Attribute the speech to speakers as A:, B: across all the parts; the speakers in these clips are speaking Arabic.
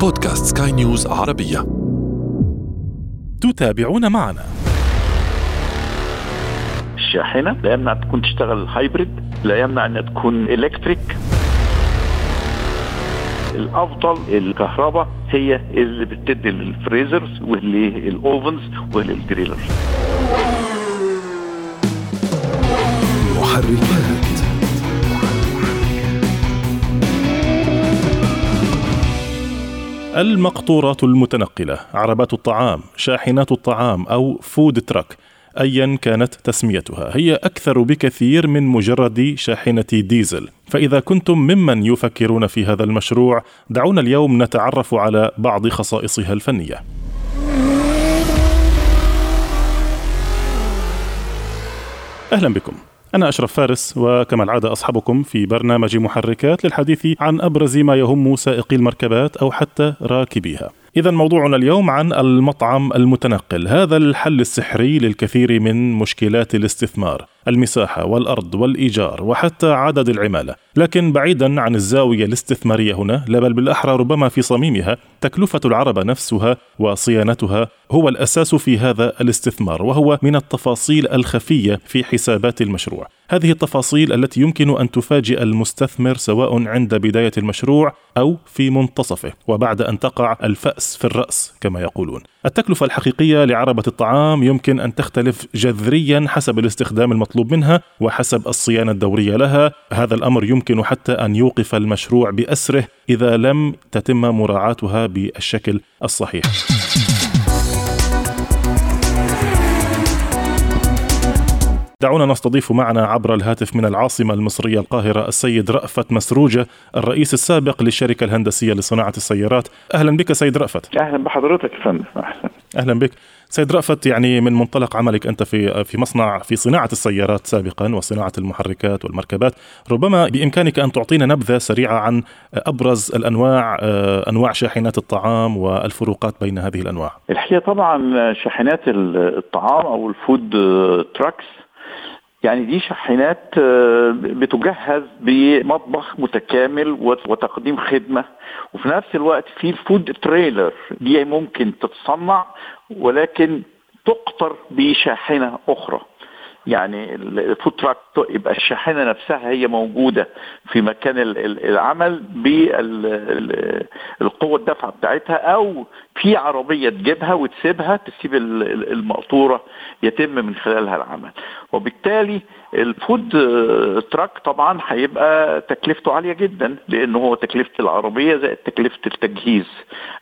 A: بودكاست سكاي نيوز عربية.
B: تتابعون معنا.
C: الشاحنه لا يمنع تكون تشتغل hybrid لا يمنع انها تكون electric الأفضل الكهرباء هي اللي بتدي لل freezers ولل ovens ولل grillers
A: محركات
B: المقطورات المتنقلة عربات الطعام شاحنات الطعام أو food truck ايا كانت تسميتها. هي أكثر بكثير من مجرد شاحنة ديزل. فإذا كنتم ممن يفكرون في هذا المشروع دعونا اليوم نتعرف على بعض خصائصها الفنية. أهلا بكم. أنا أشرف فارس وكما العادة أصحبكم في برنامج محركات للحديث عن أبرز ما يهم سائقي المركبات أو حتى راكبيها. إذا موضوعنا اليوم عن المطعم المتنقل، هذا الحل السحري للكثير من مشكلات الاستثمار، المساحة والأرض والإيجار وحتى عدد العمالة، لكن بعيدا عن الزاوية الاستثمارية هنا، لا بل بالأحرى ربما في صميمها، تكلفة العربة نفسها وصيانتها هو الأساس في هذا الاستثمار، وهو من التفاصيل الخفية في حسابات المشروع. هذه التفاصيل التي يمكن أن تفاجئ المستثمر سواء عند بداية المشروع أو في منتصفه وبعد أن تقع الفأس في الرأس كما يقولون. التكلفة الحقيقية لعربة الطعام يمكن أن تختلف جذريا حسب الاستخدام المطلوب منها وحسب الصيانة الدورية لها، هذا الأمر يمكن حتى أن يوقف المشروع بأسره إذا لم تتم مراعاتها بالشكل الصحيح. دعونا نستضيف معنا عبر الهاتف من العاصمة المصرية القاهرة السيد رأفت مسروجة الرئيس السابق للشركة الهندسية لصناعة السيارات. أهلا بك سيد رأفت.
C: أهلا بحضرتك يا فندم
B: أهلا بك. سيد رأفت يعني من منطلق عملك أنت في في مصنع في صناعة السيارات سابقا وصناعة المحركات والمركبات. ربما بإمكانك أن تعطينا نبذة سريعة عن أبرز الأنواع أنواع شاحنات الطعام والفروقات بين هذه الأنواع.
C: الحقيقة طبعا شاحنات الطعام أو ال food trucks يعني دي شاحنات آه، بتجهز بمطبخ متكامل وت- وتقديم خدمة. وفي نفس الوقت في ال food trailer دي ممكن تتصنع ولكن تقطر بشاحنة أخرى. يعني ال food truck يبقى الشاحنة نفسها هي موجودة في مكان ال- ال- العمل بالقوه الدفع بتاعتها أو في عربية تجيبها وتسيبها تسيب ال- ال- المقطورة يتم من خلالها العمل. وبالتالي ال food آه، truck طبعا هيبقى تكلفته عالية جدا لأنه هو تكلفة العربية زائد تكلفة التجهيز.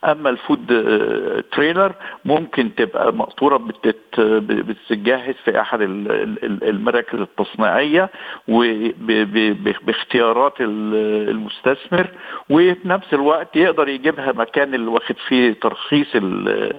C: أما ال food آه، trailer ممكن تبقى مقطوره بتت- بتتجهز في أحد ال- ال- المراكز التصنيعية وباختيارات المستثمر وفي نفس الوقت يقدر يجيبها مكان اللي واخد فيه ترخيص ال-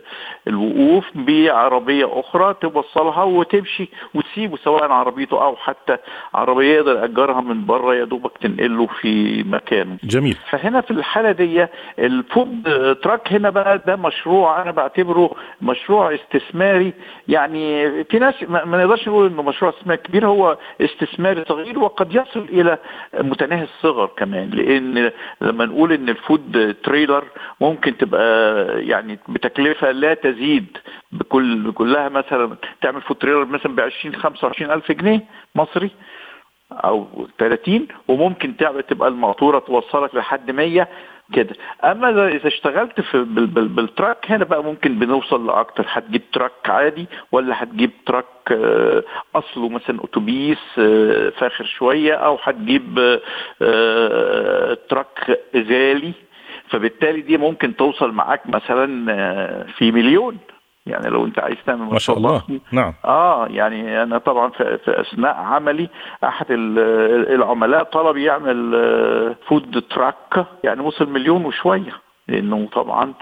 C: الوقوف بعربيه أخرى توصلها وتمشي وتسيبه سواء عربيته أو حتى عربية يقدر يأجرها من بره يا دوبك تنقله في مكانه.
B: جميل.
C: فهنا في الحالة دي ال food truck هنا بقى ده مشروع أنا بعتبره مشروع استثماري. يعني في ناس ما نقدرش نقول إنه مشروع استثماري كبير هو استثماري صغير وقد يصل إلى متناهي الصغر كمان. لأن لما نقول إن ال food trailer ممكن تبقى يعني بتكلفة لا تزيد بكل كلها مثلا تعمل food trailer مثلا ب 20 25 ألف جنيه مصري أو 30 وممكن تبقى المقطورة توصلك لحد 100 كده. أما إذا اشتغلت في بال بال بال truck هنا بقى ممكن بنوصل لأكتر. هتجيب truck عادي ولا هتجيب truck آه، أصله مثلا أتوبيس آه، فاخر شوية أو هتجيب آه، truck غالي فبالتالي دي ممكن توصل معاك مثلا في مليون. يعني لو انت عايز تعمل
B: ما شاء الله. نعم.
C: آه يعني أنا طبعا في, في أثناء عملي أحد ال- العملاء طلب يعمل آه، food truck يعني وصل مليون وشوية لأنه طبعا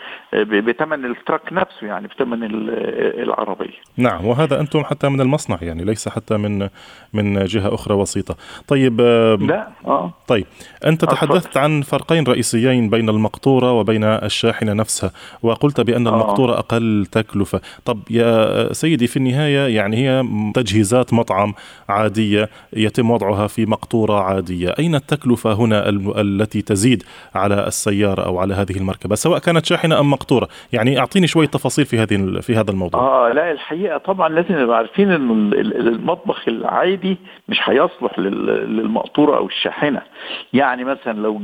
C: بثمن ال truck نفسه يعني بثمن ال- العربية.
B: نعم وهذا أنتم حتى من المصنع يعني ليس حتى من من جهة أخرى وسيطة. طيب
C: لا آه.
B: طيب أنت
C: أتفضل.
B: تحدثت عن فرقين رئيسيين بين المقطورة وبين الشاحنة نفسها وقلت بأن
C: آه.
B: المقطورة أقل تكلفة. طب يا سيدي في النهاية يعني هي تجهيزات مطعم عادية يتم وضعها في مقطورة عادية. أين التكلفة هنا التي تزيد على السيارة أو على هذه المركبة؟ المركبات سواء كانت شاحنة أم مقطوره يعني أعطيني شوية تفاصيل في هذه في هذا الموضوع.
C: آه لا الحقيقة طبعا لازم نبقى عارفين انه المطبخ العادي مش هيصلح للمقطورة أو الشاحنة. يعني مثلا لو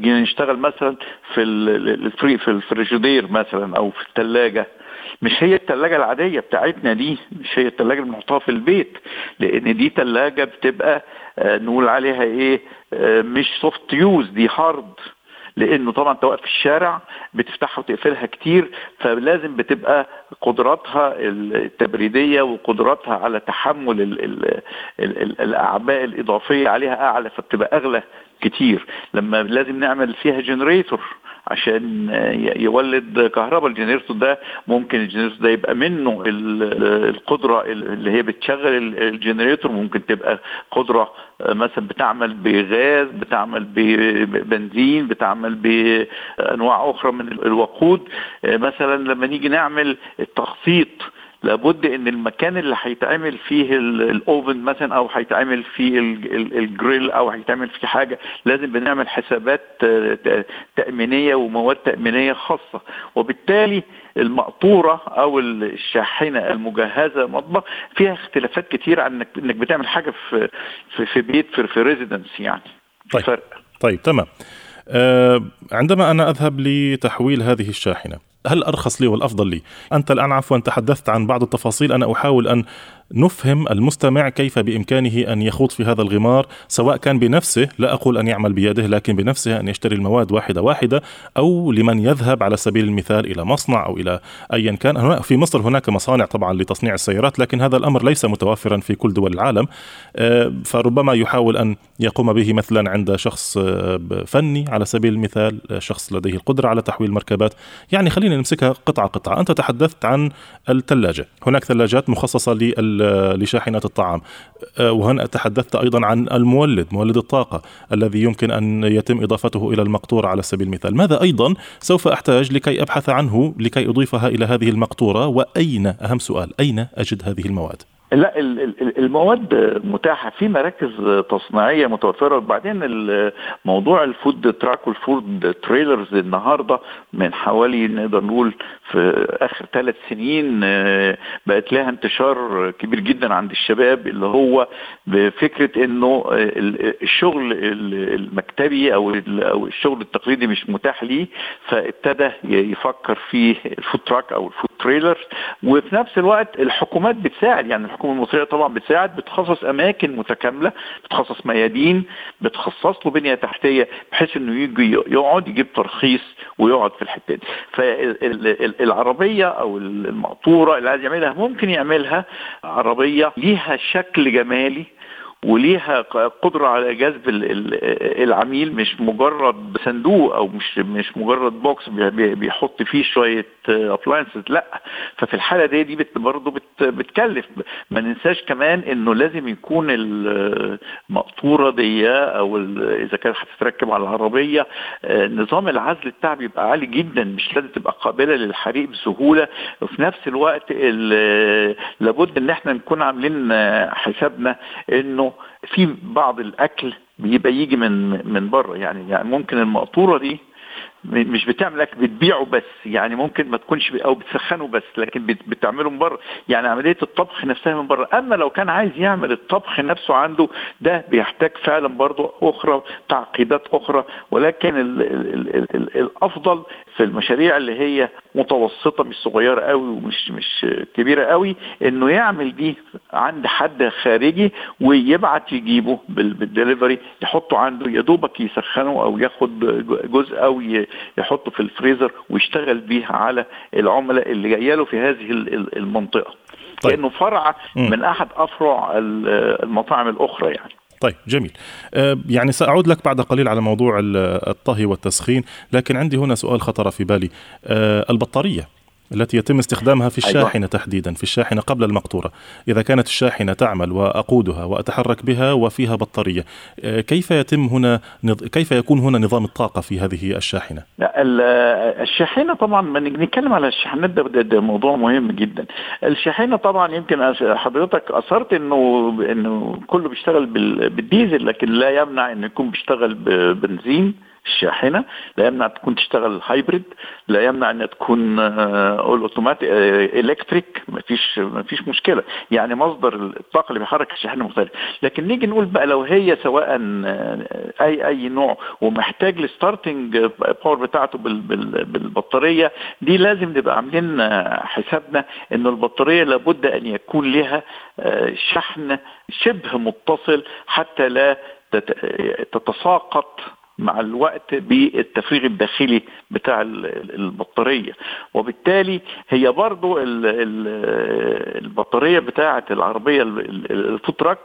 C: جينا نشتغل مثلا في الفري في الفريجيدير مثلا أو في الثلاجه مش هي الثلاجة العادية بتاعتنا دي مش هي الثلاجة اللي بنحطها في البيت لأن دي ثلاجة بتبقى آه نقول عليها إيه آه مش soft use دي hard لأنه طبعا انت واقف في الشارع بتفتحها وتقفلها كتير فلازم بتبقى قدراتها التبريدية وقدراتها على تحمل ال ال ال الأعباء الإضافية عليها أعلى فبتبقى أغلى كتير. لما لازم نعمل فيها generator عشان يولد كهرباء. ال generator ده ممكن ال generator ده يبقى منه القدرة اللي هي بتشغل ال generator. ممكن تبقى قدرة مثلا بتعمل بغاز بتعمل ببنزين بتعمل بأنواع أخرى من الوقود. مثلا لما نيجي نعمل التخطيط لابد إن المكان اللي هيتعمل فيه ال oven مثلا أو هيتعمل فيه الجريل أو هيتعمل فيه حاجة لازم بنعمل حسابات تأمينية ومواد تأمينية خاصة. وبالتالي المقطورة أو الشاحنة المجهزة مطبخ فيها اختلافات كتير عن انك بتعمل حاجة في في, بيت في, في residence يعني.
B: طيب. فرق. طيب تمام. أه عندما أنا أذهب لتحويل هذه الشاحنة هل أرخص لي والأفضل لي؟ أنت الآن عفوا تحدثت عن بعض التفاصيل أنا أحاول أن نفهم المستمع كيف بإمكانه أن يخوض في هذا الغمار سواء كان بنفسه لا أقول أن يعمل بيده لكن بنفسه أن يشتري المواد واحدة واحدة أو لمن يذهب على سبيل المثال إلى مصنع أو إلى ايا كان. في مصر هناك مصانع طبعا لتصنيع السيارات لكن هذا الأمر ليس متوفرا في كل دول العالم. آه، فربما يحاول أن يقوم به مثلا عند شخص آه، فني على سبيل المثال آه، شخص لديه القدرة على تحويل مركبات. يعني خلينا نمسكها قطعة قطعة. أنت تحدثت عن الثلاجة. هناك ثلاجات مخصصة لل لشاحنة الطعام. أه، وهنا تحدثت أيضا عن المولد مولد الطاقة الذي يمكن أن يتم إضافته إلى المقطورة على سبيل المثال. ماذا أيضا سوف أحتاج لكي أبحث عنه لكي أضيفها إلى هذه المقطورة؟ وأين أهم سؤال أين أجد هذه المواد؟
C: لا المواد متاحة في مراكز تصنيعية متوفرة. وبعدين موضوع ال food truck وال food trailers النهارده من حوالي نقدر نقول في آخر ثلاث سنين بقت لها انتشار كبير جدا عند الشباب اللي هو بفكرة إنه الشغل المكتبي أو الشغل التقليدي مش متاح ليه فابتدى يفكر في ال food truck أو ال food trailer وفي نفس الوقت الحكومات بتساعد يعني الحكومة المصرية طبعا بتساعد بتخصص أماكن متكاملة بتخصص ميادين بتخصص له بنية تحتية بحيث إنه يجي يقعد يجيب ترخيص ويقعد في الحتة دي. فالعربية أو المقطورة اللي عايز يعملها ممكن يعملها عربية ليها شكل جمالي وليها قدرة على جذب العميل مش مجرد صندوق أو مش مش مجرد box بيحط فيه شوية appliances لأ. ففي الحالة دي دي برضه بتكلف. ما ننساش كمان إنه لازم يكون المقطورة دي أو إذا كانت هتتركب على العربية نظام العزل بتاعها بيبقى عالي جدا مش لازم تبقى قابلة للحريق بسهولة. وفي نفس الوقت لابد إن إحنا نكون عاملين حسابنا إنه في بعض الأكل بيبقى يجي من من بره. يعني يعني ممكن المقطورة دي مش بتعمل أكل بتبيعه بس يعني ممكن ما تكونش أو بتسخنه بس لكن بتعمله من بره. يعني عملية الطبخ نفسها من بره. أما لو كان عايز يعمل الطبخ نفسه عنده ده بيحتاج فعلا برضه أخرى تعقيدات أخرى. ولكن ال ال ال ال الأفضل في المشاريع اللي هي متوسطة مش صغيرة قوي ومش مش كبيرة قوي إنه يعمل دي عند حد خارجي ويبعت يجيبه بالدليفري يحطه عنده يا دوبك يسخنه أو ياخد جزء أو يحطه في الفريزر ويشتغل بيه على العملاء اللي جاية له في هذه المنطقة. طيب. كانه فرع من أحد أفرع المطاعم الأخرى يعني.
B: طيب جميل. يعني سأعود لك بعد قليل على موضوع الطهي والتسخين لكن عندي هنا سؤال خطر في بالي. البطارية التي يتم استخدامها في. الشاحنة أيوة. تحديدا في الشاحنة قبل المقطورة إذا كانت الشاحنة تعمل وأقودها وأتحرك بها وفيها بطارية كيف يتم هنا كيف يكون هنا نظام الطاقة في هذه الشاحنة
C: الشاحنة طبعا نتكلم على الشاحنات ده, ده, ده موضوع مهم جدا الشاحنة طبعا يمكن حضرتك أشرت إنه إنه كله بيشتغل بالديزل لكن لا يمنع إنه يكون بيشتغل ببنزين الشاحنة. لا يمنع تكون تشتغل hybrid لا يمنع انها تكون all automatic electric مفيش مفيش مشكلة. يعني مصدر الطاقة اللي بيحرك الشاحنة مختلف. لكن نيجي نقول بقى لو هي سواء آه، أي أي نوع ومحتاج ال starting power بتاعته بالبطارية دي لازم نبقى عاملين حسابنا إن البطارية لابد أن يكون لها آه، شحن شبه متصل حتى لا تتساقط مع الوقت بالتفريغ الداخلي بتاع البطارية. وبالتالي هي برضو البطارية بتاعة العربية ال food truck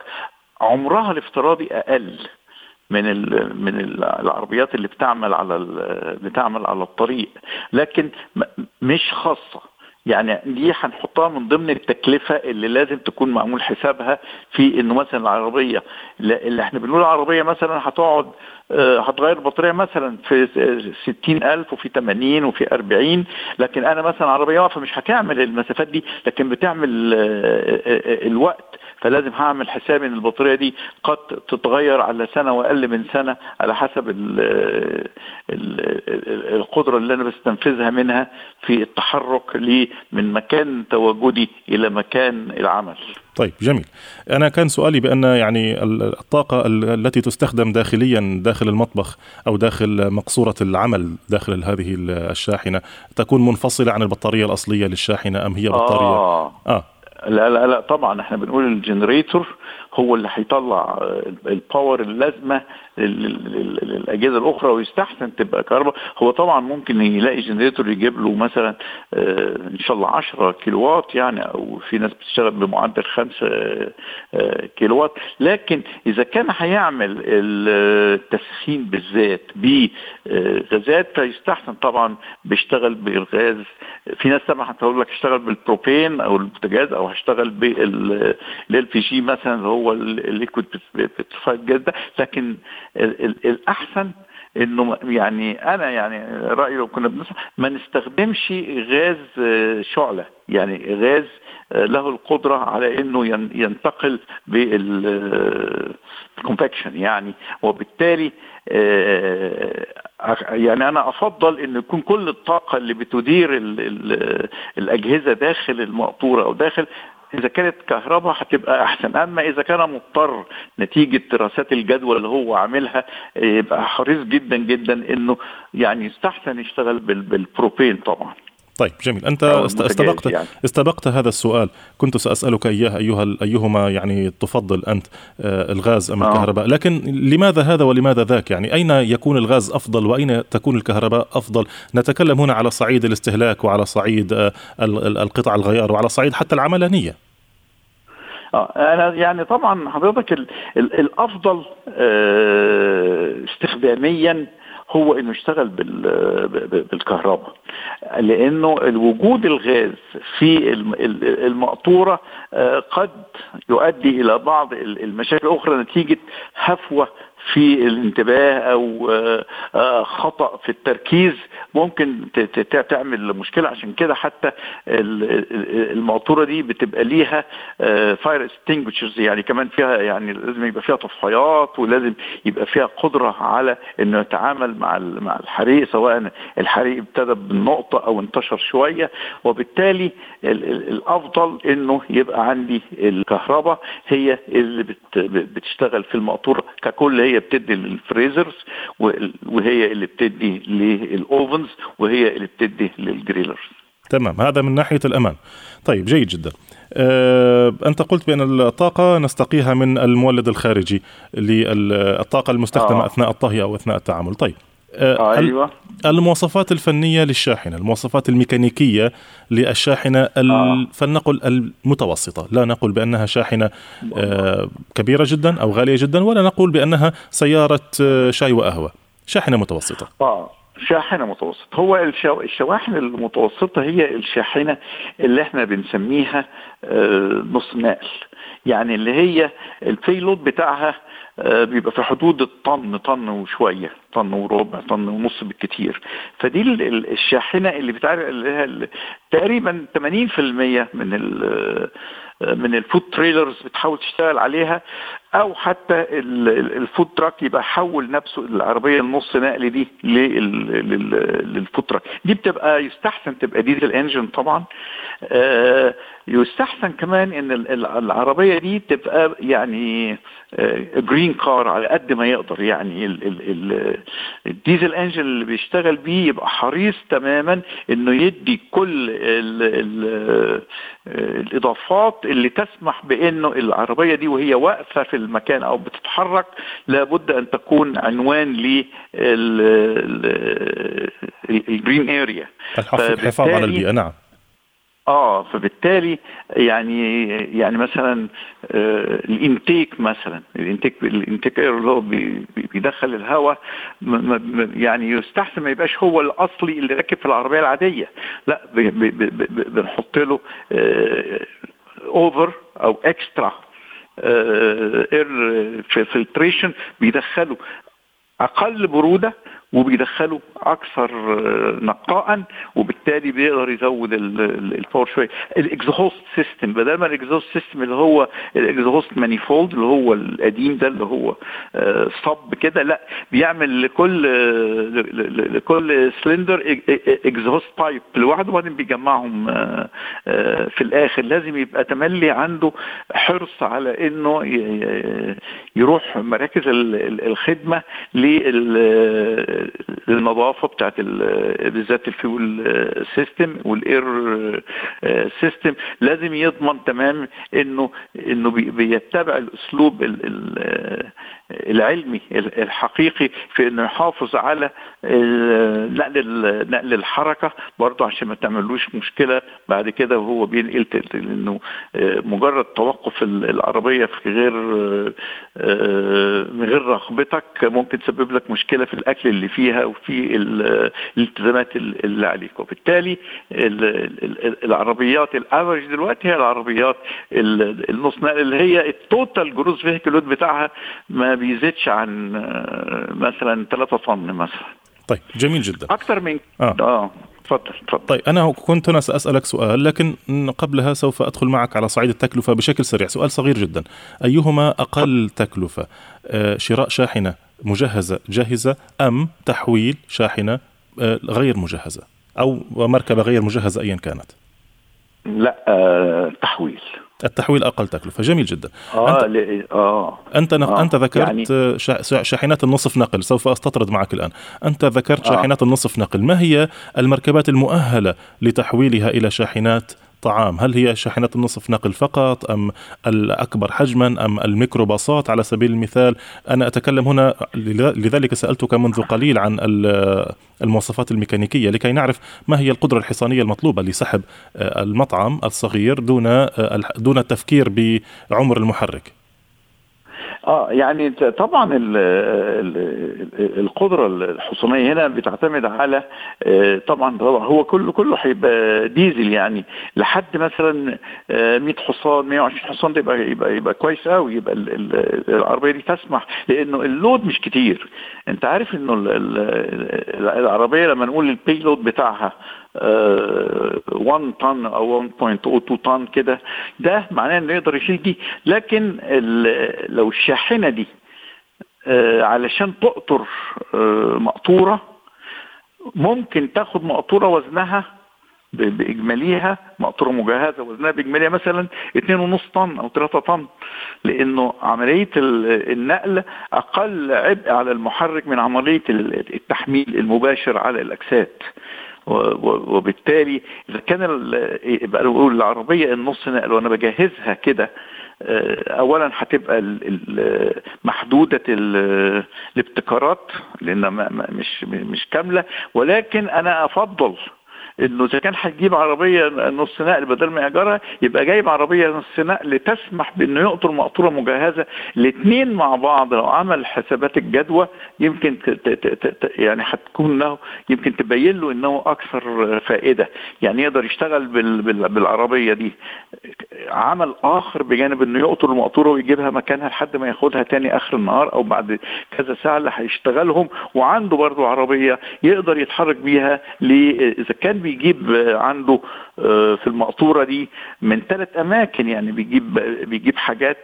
C: عمرها الافتراضي أقل من من العربيات اللي بتعمل على بتعمل على الطريق. لكن مش خاصة. يعني دي هنحطها من ضمن التكلفة اللي لازم تكون معمول حسابها في إنه مثلا العربية؟ اللي إحنا بنقول العربية مثلا هتقعد آه، هتغير البطارية مثلا في ستين ألف وفي 80 وفي 40 لكن أنا مثلا عربية واقفة مش هتعمل المسافات دي لكن بتعمل آه، آه، الوقت. فلازم هعمل حسابي إن البطاريه دي قد تتغير على سنة وأقل من سنة على حسب ال ال القدرة اللي أنا بستنفذها منها في التحرك لي من مكان تواجدي إلى مكان العمل.
B: طيب جميل أنا كان سؤالي بأن يعني الطاقة التي تستخدم داخليا داخل المطبخ أو داخل مقصورة العمل داخل هذه الشاحنة تكون منفصلة عن البطارية الأصلية للشاحنة أم هي بطارية
C: آه. آه. لا لا لا طبعا إحنا بنقول ال generator هو اللي هيطلع ال power اللازمة للأجهزة الأخرى ويستحسن تبقى كهرباء. هو طبعا ممكن يلاقي generator يجيب له مثلا آه، إن شاء الله 10 كيلو وات يعني أو في ناس بتشتغل بمعدل 5 آه، كيلو وات لكن إذا كان هيعمل التسخين بالذات بغازات فيستحسن طبعا بيشتغل بالغاز. في ناس طبعا هتقول لك اشتغل بالبروبين أو البوتاجاز أو هشتغل بال LPG مثلا هو ال liquid petrified gas ده لكن الأحسن إنه يعني أنا يعني رأيي لو كنا بنسمع ما نستخدمش غاز شعلة. يعني غاز له القدرة على إنه ينتقل بال convection يعني. وبالتالي آه، يعني أنا أفضل إن يكون كل الطاقة اللي بتدير الأجهزة داخل المقطورة أو داخل إذا كانت كهرباء هتبقى أحسن. أما إذا كان مضطر نتيجة دراسات الجدوى اللي هو عاملها يبقى حريص جدا جدا إنه يعني يستحسن يشتغل بالبروبين طبعا.
B: طيب جميل. أنت استبقت يعني. استبقت هذا السؤال. كنت سأسألك اياه أيها أيهما يعني تفضل أنت آه الغاز أم آه. الكهرباء. لكن لماذا هذا ولماذا ذاك؟ يعني أين يكون الغاز أفضل وأين تكون الكهرباء أفضل؟ نتكلم هنا على صعيد الاستهلاك وعلى صعيد آه القطع الغيار وعلى صعيد حتى
C: العملانية. أنا يعني طبعا حضرتك ال ال الأفضل آه استخداميا هو إنه يشتغل بالكهرباء لأنه وجود الغاز في المقطورة آه، قد يؤدي إلى بعض المشاكل الأخرى نتيجة هفوة في الانتباه أو آه، آه، خطأ في التركيز ممكن تعمل مشكلة. عشان كده حتى المقطوره دي بتبقى ليها fire آه، extinguishers يعني كمان فيها يعني لازم يبقى فيها طفايات ولازم يبقى فيها قدرة على إنه يتعامل مع مع الحريق سواء الحريق ابتدى بالنقطه أو انتشر شوية. وبالتالي الأفضل إنه يبقى عندي الكهرباء هي اللي بتشتغل في المقطوره ككل هي بتدي لل freezers وهي اللي بتدي لل ovens وهي اللي بتدي لل grillers.
B: تمام هذا من ناحية الأمان. طيب جيد جدا. أه أنت قلت بأن الطاقة نستقيها من المولد الخارجي للطاقة المستخدمة آه. أثناء الطهي أو أثناء التعامل. طيب
C: آه أيوه.
B: المواصفات الفنية للشاحنة، المواصفات الميكانيكية للشاحنة آه. فلنقل المتوسطة، لا نقول بأنها شاحنة آه كبيرة جدا أو غالية جدا ولا نقول بأنها سيارة آه شاي وقهوة، شاحنة متوسطة.
C: آه شاحنة متوسطة. هو الشواحن المتوسطة هي الشاحنة اللي إحنا بنسميها آه، نص نقل يعني اللي هي الفيلود بتاعها آه، بيبقى في حدود الطن طن وشوية طن وربع طن ونص بالكتير. فدي الشاحنة اللي بتعرف تقريبا 80% من ال من ال food trailers بتحاول تشتغل عليها. أو حتى ال food truck يبقى حول نفسه العربية النص نقل دي لل food truck. دي بتبقى يستحسن تبقى ديزل engine طبعا. آه، يستحسن كمان إن العربية دي تبقى يعني green آه، car على قد ما يقدر يعني الديزل engine اللي بيشتغل بيه يبقى حريص تماما انه يدي كل ال ال الاضافات اللي تسمح بانه العربية دي وهي واقفة في المكان أو بتتحرك لابد ان تكون عنوان لل green area
B: الحفاظ على البيئة. نعم.
C: آه فبالتالي يعني يعني مثلا آه ال intake مثلا ال intake ال intake اللي هو بيدخل الهواء يعني يستحسن ما يبقاش هو الأصلي اللي راكب في العربية العادية. لا بنحط له آه over أو extra air filtration بيدخله. أقل برودة وبيدخله أكثر نقاء وبالتالي بيقدر يزود ال power شوية. ال exhaust system بدل ما ال exhaust system اللي هو ال exhaust manifold اللي هو القديم ده اللي هو صب كده لا بيعمل لكل لكل cylinder exhaust pipe لوحده وبعدين بيجمعهم في الآخر. لازم يبقى تملي عنده حرص على إنه يروح مراكز الخدمة لل للنظافة بتاعت بالذات ال fuel system وال air system لازم يضمن تمام انه إنه بيتبع الأسلوب العلمي الحقيقي في إنه يحافظ على نقل نقل الحركة برضه عشان ما تعملوش مشكلة. بعد كده وهو بينقل لأنه مجرد توقف العربية في غير من غير رغبتك ممكن تسبب لك مشكلة في الأكل اللي فيها وفي الالتزامات اللي عليك. وبالتالي العربيات ال average دلوقتي هي العربيات النص نقل اللي هي ال total gross vehicle بتاعها ما بيزيدش عن مثلا 3 طن مثلا.
B: طيب جميل جدا.
C: أكثر من آه, آه. تفضل تفضل
B: طيب أنا كنت هنا سأسألك سؤال لكن قبلها سوف أدخل معك على صعيد التكلفة بشكل سريع. سؤال صغير جدا. أيهما أقل تكلفة شراء شاحنة مجهزة جاهزة أم تحويل شاحنة غير مجهزة؟ أو مركبة غير مجهزة ايا كانت؟
C: لا آه
B: التحويل أقل تكلفه جميل جدا
C: آه انت
B: آه أنت. آه. أنت ذكرت يعني... شاحنات النصف نقل سوف أستطرد معك الآن أنت ذكرت آه. شاحنات النصف نقل ما هي المركبات المؤهلة لتحويلها إلى شاحنات الطعام. هل هي شاحنات النصف نقل فقط أم الأكبر حجما أم الميكروباصات؟ على سبيل المثال أنا أتكلم هنا لذلك سألتك منذ قليل عن المواصفات الميكانيكية لكي نعرف ما هي القدرة الحصانية المطلوبة لسحب المطعم الصغير دون دون التفكير بعمر المحرك.
C: آه يعني طبعا ال ال القدرة الحصانيه هنا بتعتمد على آه، طبعا هو كله كله هيبقى ديزل يعني. لحد مثلا 100 آه، حصان 120 حصان ده يبقى يبقى يبقى كويس قوي يبقى العربية دي تسمح لأنه ال load مش كتير. أنت عارف إنه العربية لما نقول ال payload بتاعها 1 طن أو 1.02 طن كده ده معناه إنه يقدر يشيل دي. لكن لو الشاحنه دي آه، علشان تقطر آه، مقطورة ممكن تاخد مقطورة وزنها بإجماليها مقطورة مجهزة وزنها بإجماليها مثلا 2.5 طن أو 3 طن لأنه عملية النقل أقل عبء على المحرك من عملية التحميل المباشر على الأجساد. وبالتالي إذا كان العربية النص نقل وأنا بجهزها كده اولا هتبقى محدودة الابتكارات لانها مش مش كاملة ولكن أنا أفضل إنه إذا كان هتجيب عربية نص نقل بدل ما ياجرها يبقى جايب عربية نص نقل تسمح بإنه يقطر مقطورة مجهزة. الاثنين مع بعض لو عمل حسابات الجدوى يمكن يعني هتكون له يمكن تبين له إنه أكثر فائدة. يعني يقدر يشتغل بالعربية دي. عمل آخر بجانب إنه يقطر المقطورة ويجيبها مكانها لحد ما ياخدها تاني آخر النهار أو بعد كذا ساعة اللي هيشتغلهم. وعنده برضه عربية يقدر يتحرك بيها إذا كان بيجيب عنده في المقطورة دي من ثلاث أماكن يعني بيجيب بيجيب حاجات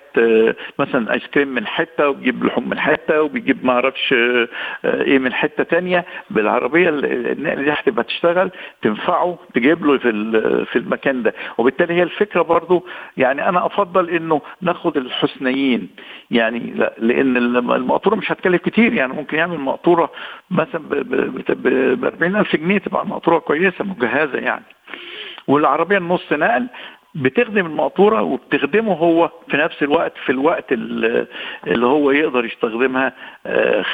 C: مثلا آيس كريم من حتة وبيجيب لحوم من حتة وبيجيب ما أعرفش إيه من حتة تانية. بالعربية النقل دي هتبقى تشتغل تنفعه تجيب له في في المكان ده. وبالتالي هي الفكرة برضو يعني أنا أفضل إنه ناخد الحسنيين يعني لا لأن المقطورة مش هتكلف كتير يعني ممكن يعمل مقطورة مثلا ب 40000 جنيه تبقى مقطوره كويسة مجهزة يعني. والعربية النص نقل بتخدم المقطورة وبتخدمه هو في نفس الوقت في الوقت اللي هو يقدر يستخدمها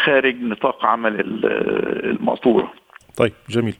C: خارج نطاق عمل المقطورة.
B: طيب جميل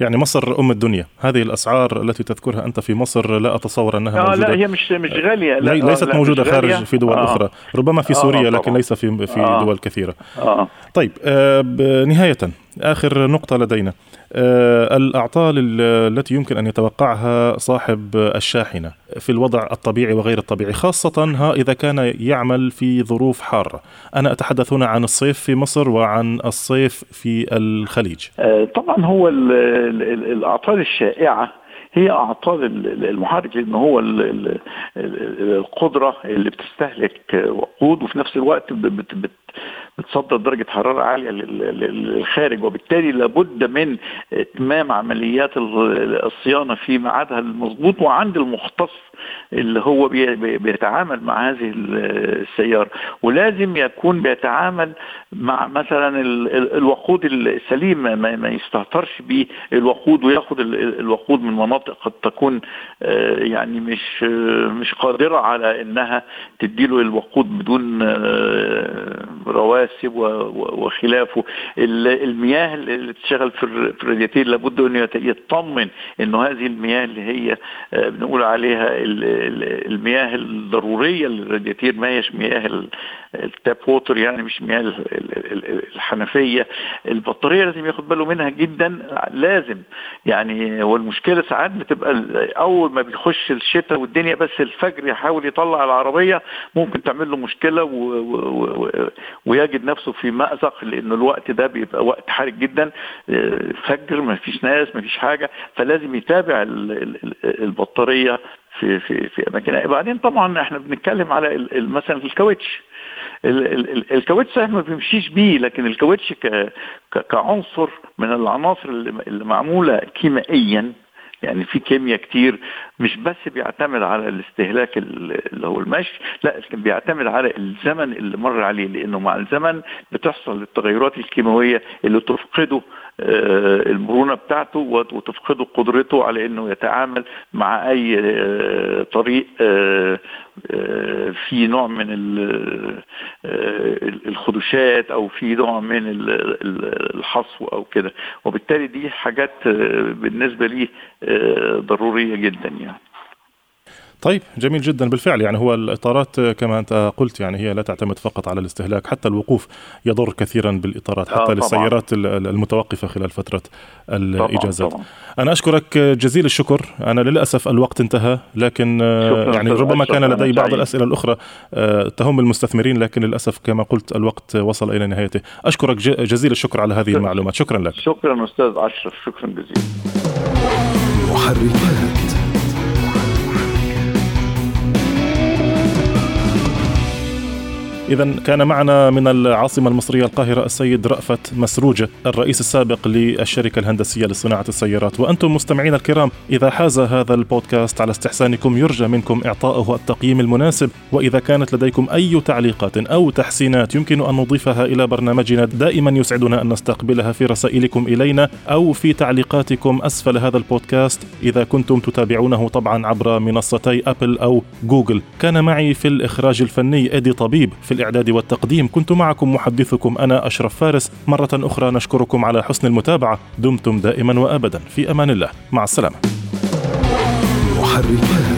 B: يعني مصر أم الدنيا. هذه الأسعار التي تذكرها أنت في مصر لا أتصور أنها
C: آه
B: موجودة.
C: لا هي مش مش غالية.
B: لا ليست لا موجودة خارج غالية. في دول آه. أخرى. ربما في سوريا آه لكن ليس في في آه. دول كثيرة.
C: آه.
B: طيب آه نهاية آخر نقطة لدينا. آه الأعطال التي يمكن أن يتوقعها صاحب الشاحنة في الوضع الطبيعي وغير الطبيعي خاصة ها إذا كان يعمل في ظروف حارة. أنا أتحدث هنا عن الصيف في مصر وعن الصيف في الخليج.
C: آه طبعا هو ال ال ال الأعطال الشائعة هي أعطال المحرك لأن هو القدرة اللي بتستهلك وقود وفي نفس الوقت بت بت بتصدر درجة حرارة عالية للخارج وبالتالي لابد من إتمام عمليات الصيانة في ميعادها المضبوط وعند المختص اللي هو بيتعامل مع هذه السيارة. ولازم يكون بيتعامل مع مثلا الوقود السليم ما يستهترش بالوقود وياخد الوقود من مناطق قد تكون يعني مش مش قادرة على إنها تديله الوقود بدون رواسب وخلافه المياه اللي تشتغل في الرادياتير لابد انه يطمن إنه هذه المياه اللي هي بنقول عليها المياه الضرورية للرادياتير ما هيش مياه التاب ووتر يعني مش مياه الحنفية. البطارية لازم ياخد باله منها جدا لازم يعني هو المشكلة ساعات بتبقى أول ما بيخش الشتاء والدنيا بس الفجر يحاول يطلع العربية ممكن تعمل له مشكلة و و و ويجد نفسه في مأزق لأنه الوقت ده بيبقى وقت حرج جدا فجر ما فيش ناس ما فيش حاجة فلازم يتابع البطارية في في في أماكنها. بعدين طبعا إحنا بنتكلم على مثلا الكاوتش. الكاوتش ما بيمشيش بيه لكن الكاوتش كعنصر من العناصر اللي معمولة كيميائيا يعني في كيمياء كتير مش بس بيعتمد على الاستهلاك اللي هو المشي لا بيعتمد على الزمن اللي مر عليه لأنه مع الزمن بتحصل التغيرات الكيماوية اللي تفقده المرونه بتاعته وتفقده قدرته على إنه يتعامل مع أي طريق في نوع من الخدوشات أو في نوع من الحصو أو كده. وبالتالي دي حاجات بالنسبة لي ضرورية جدا يعني.
B: طيب جميل جدا. بالفعل يعني هو الإطارات كما أنت قلت يعني هي لا تعتمد فقط على الاستهلاك حتى الوقوف يضر كثيرا بالإطارات حتى آه للسيارات المتوقفة خلال فترة الإجازات. طبعا طبعا. أنا أشكرك جزيل الشكر. أنا للأسف الوقت انتهى لكن يعني ربما كان لدي بعض الأسئلة الأخرى تهم المستثمرين لكن للأسف كما قلت الوقت وصل إلى نهايته. أشكرك جزيل الشكر على هذه المعلومات. شكرا لك.
C: شكرا أستاذ أشرف. شكرا جزيلا.
A: محركات.
B: إذا كان معنا من العاصمة المصرية القاهرة السيد رأفت مسروجة الرئيس السابق للشركة الهندسية لصناعة السيارات. وأنتم مستمعين الكرام إذا حاز هذا البودكاست على استحسانكم يرجى منكم إعطائه التقييم المناسب. وإذا كانت لديكم أي تعليقات أو تحسينات يمكن أن نضيفها إلى برنامجنا. دائما يسعدنا أن نستقبلها في رسائلكم إلينا أو في تعليقاتكم أسفل هذا البودكاست. إذا كنتم تتابعونه طبعا عبر منصتي أبل أو جوجل. كان معي في الإخراج الفني إيدي طبيب في الإعداد والتقديم. كنت معكم محدثكم أنا أشرف فارس. مرة أخرى نشكركم على حسن المتابعة. دمتم دائما وأبدا. في أمان الله. مع السلامة.
A: محركات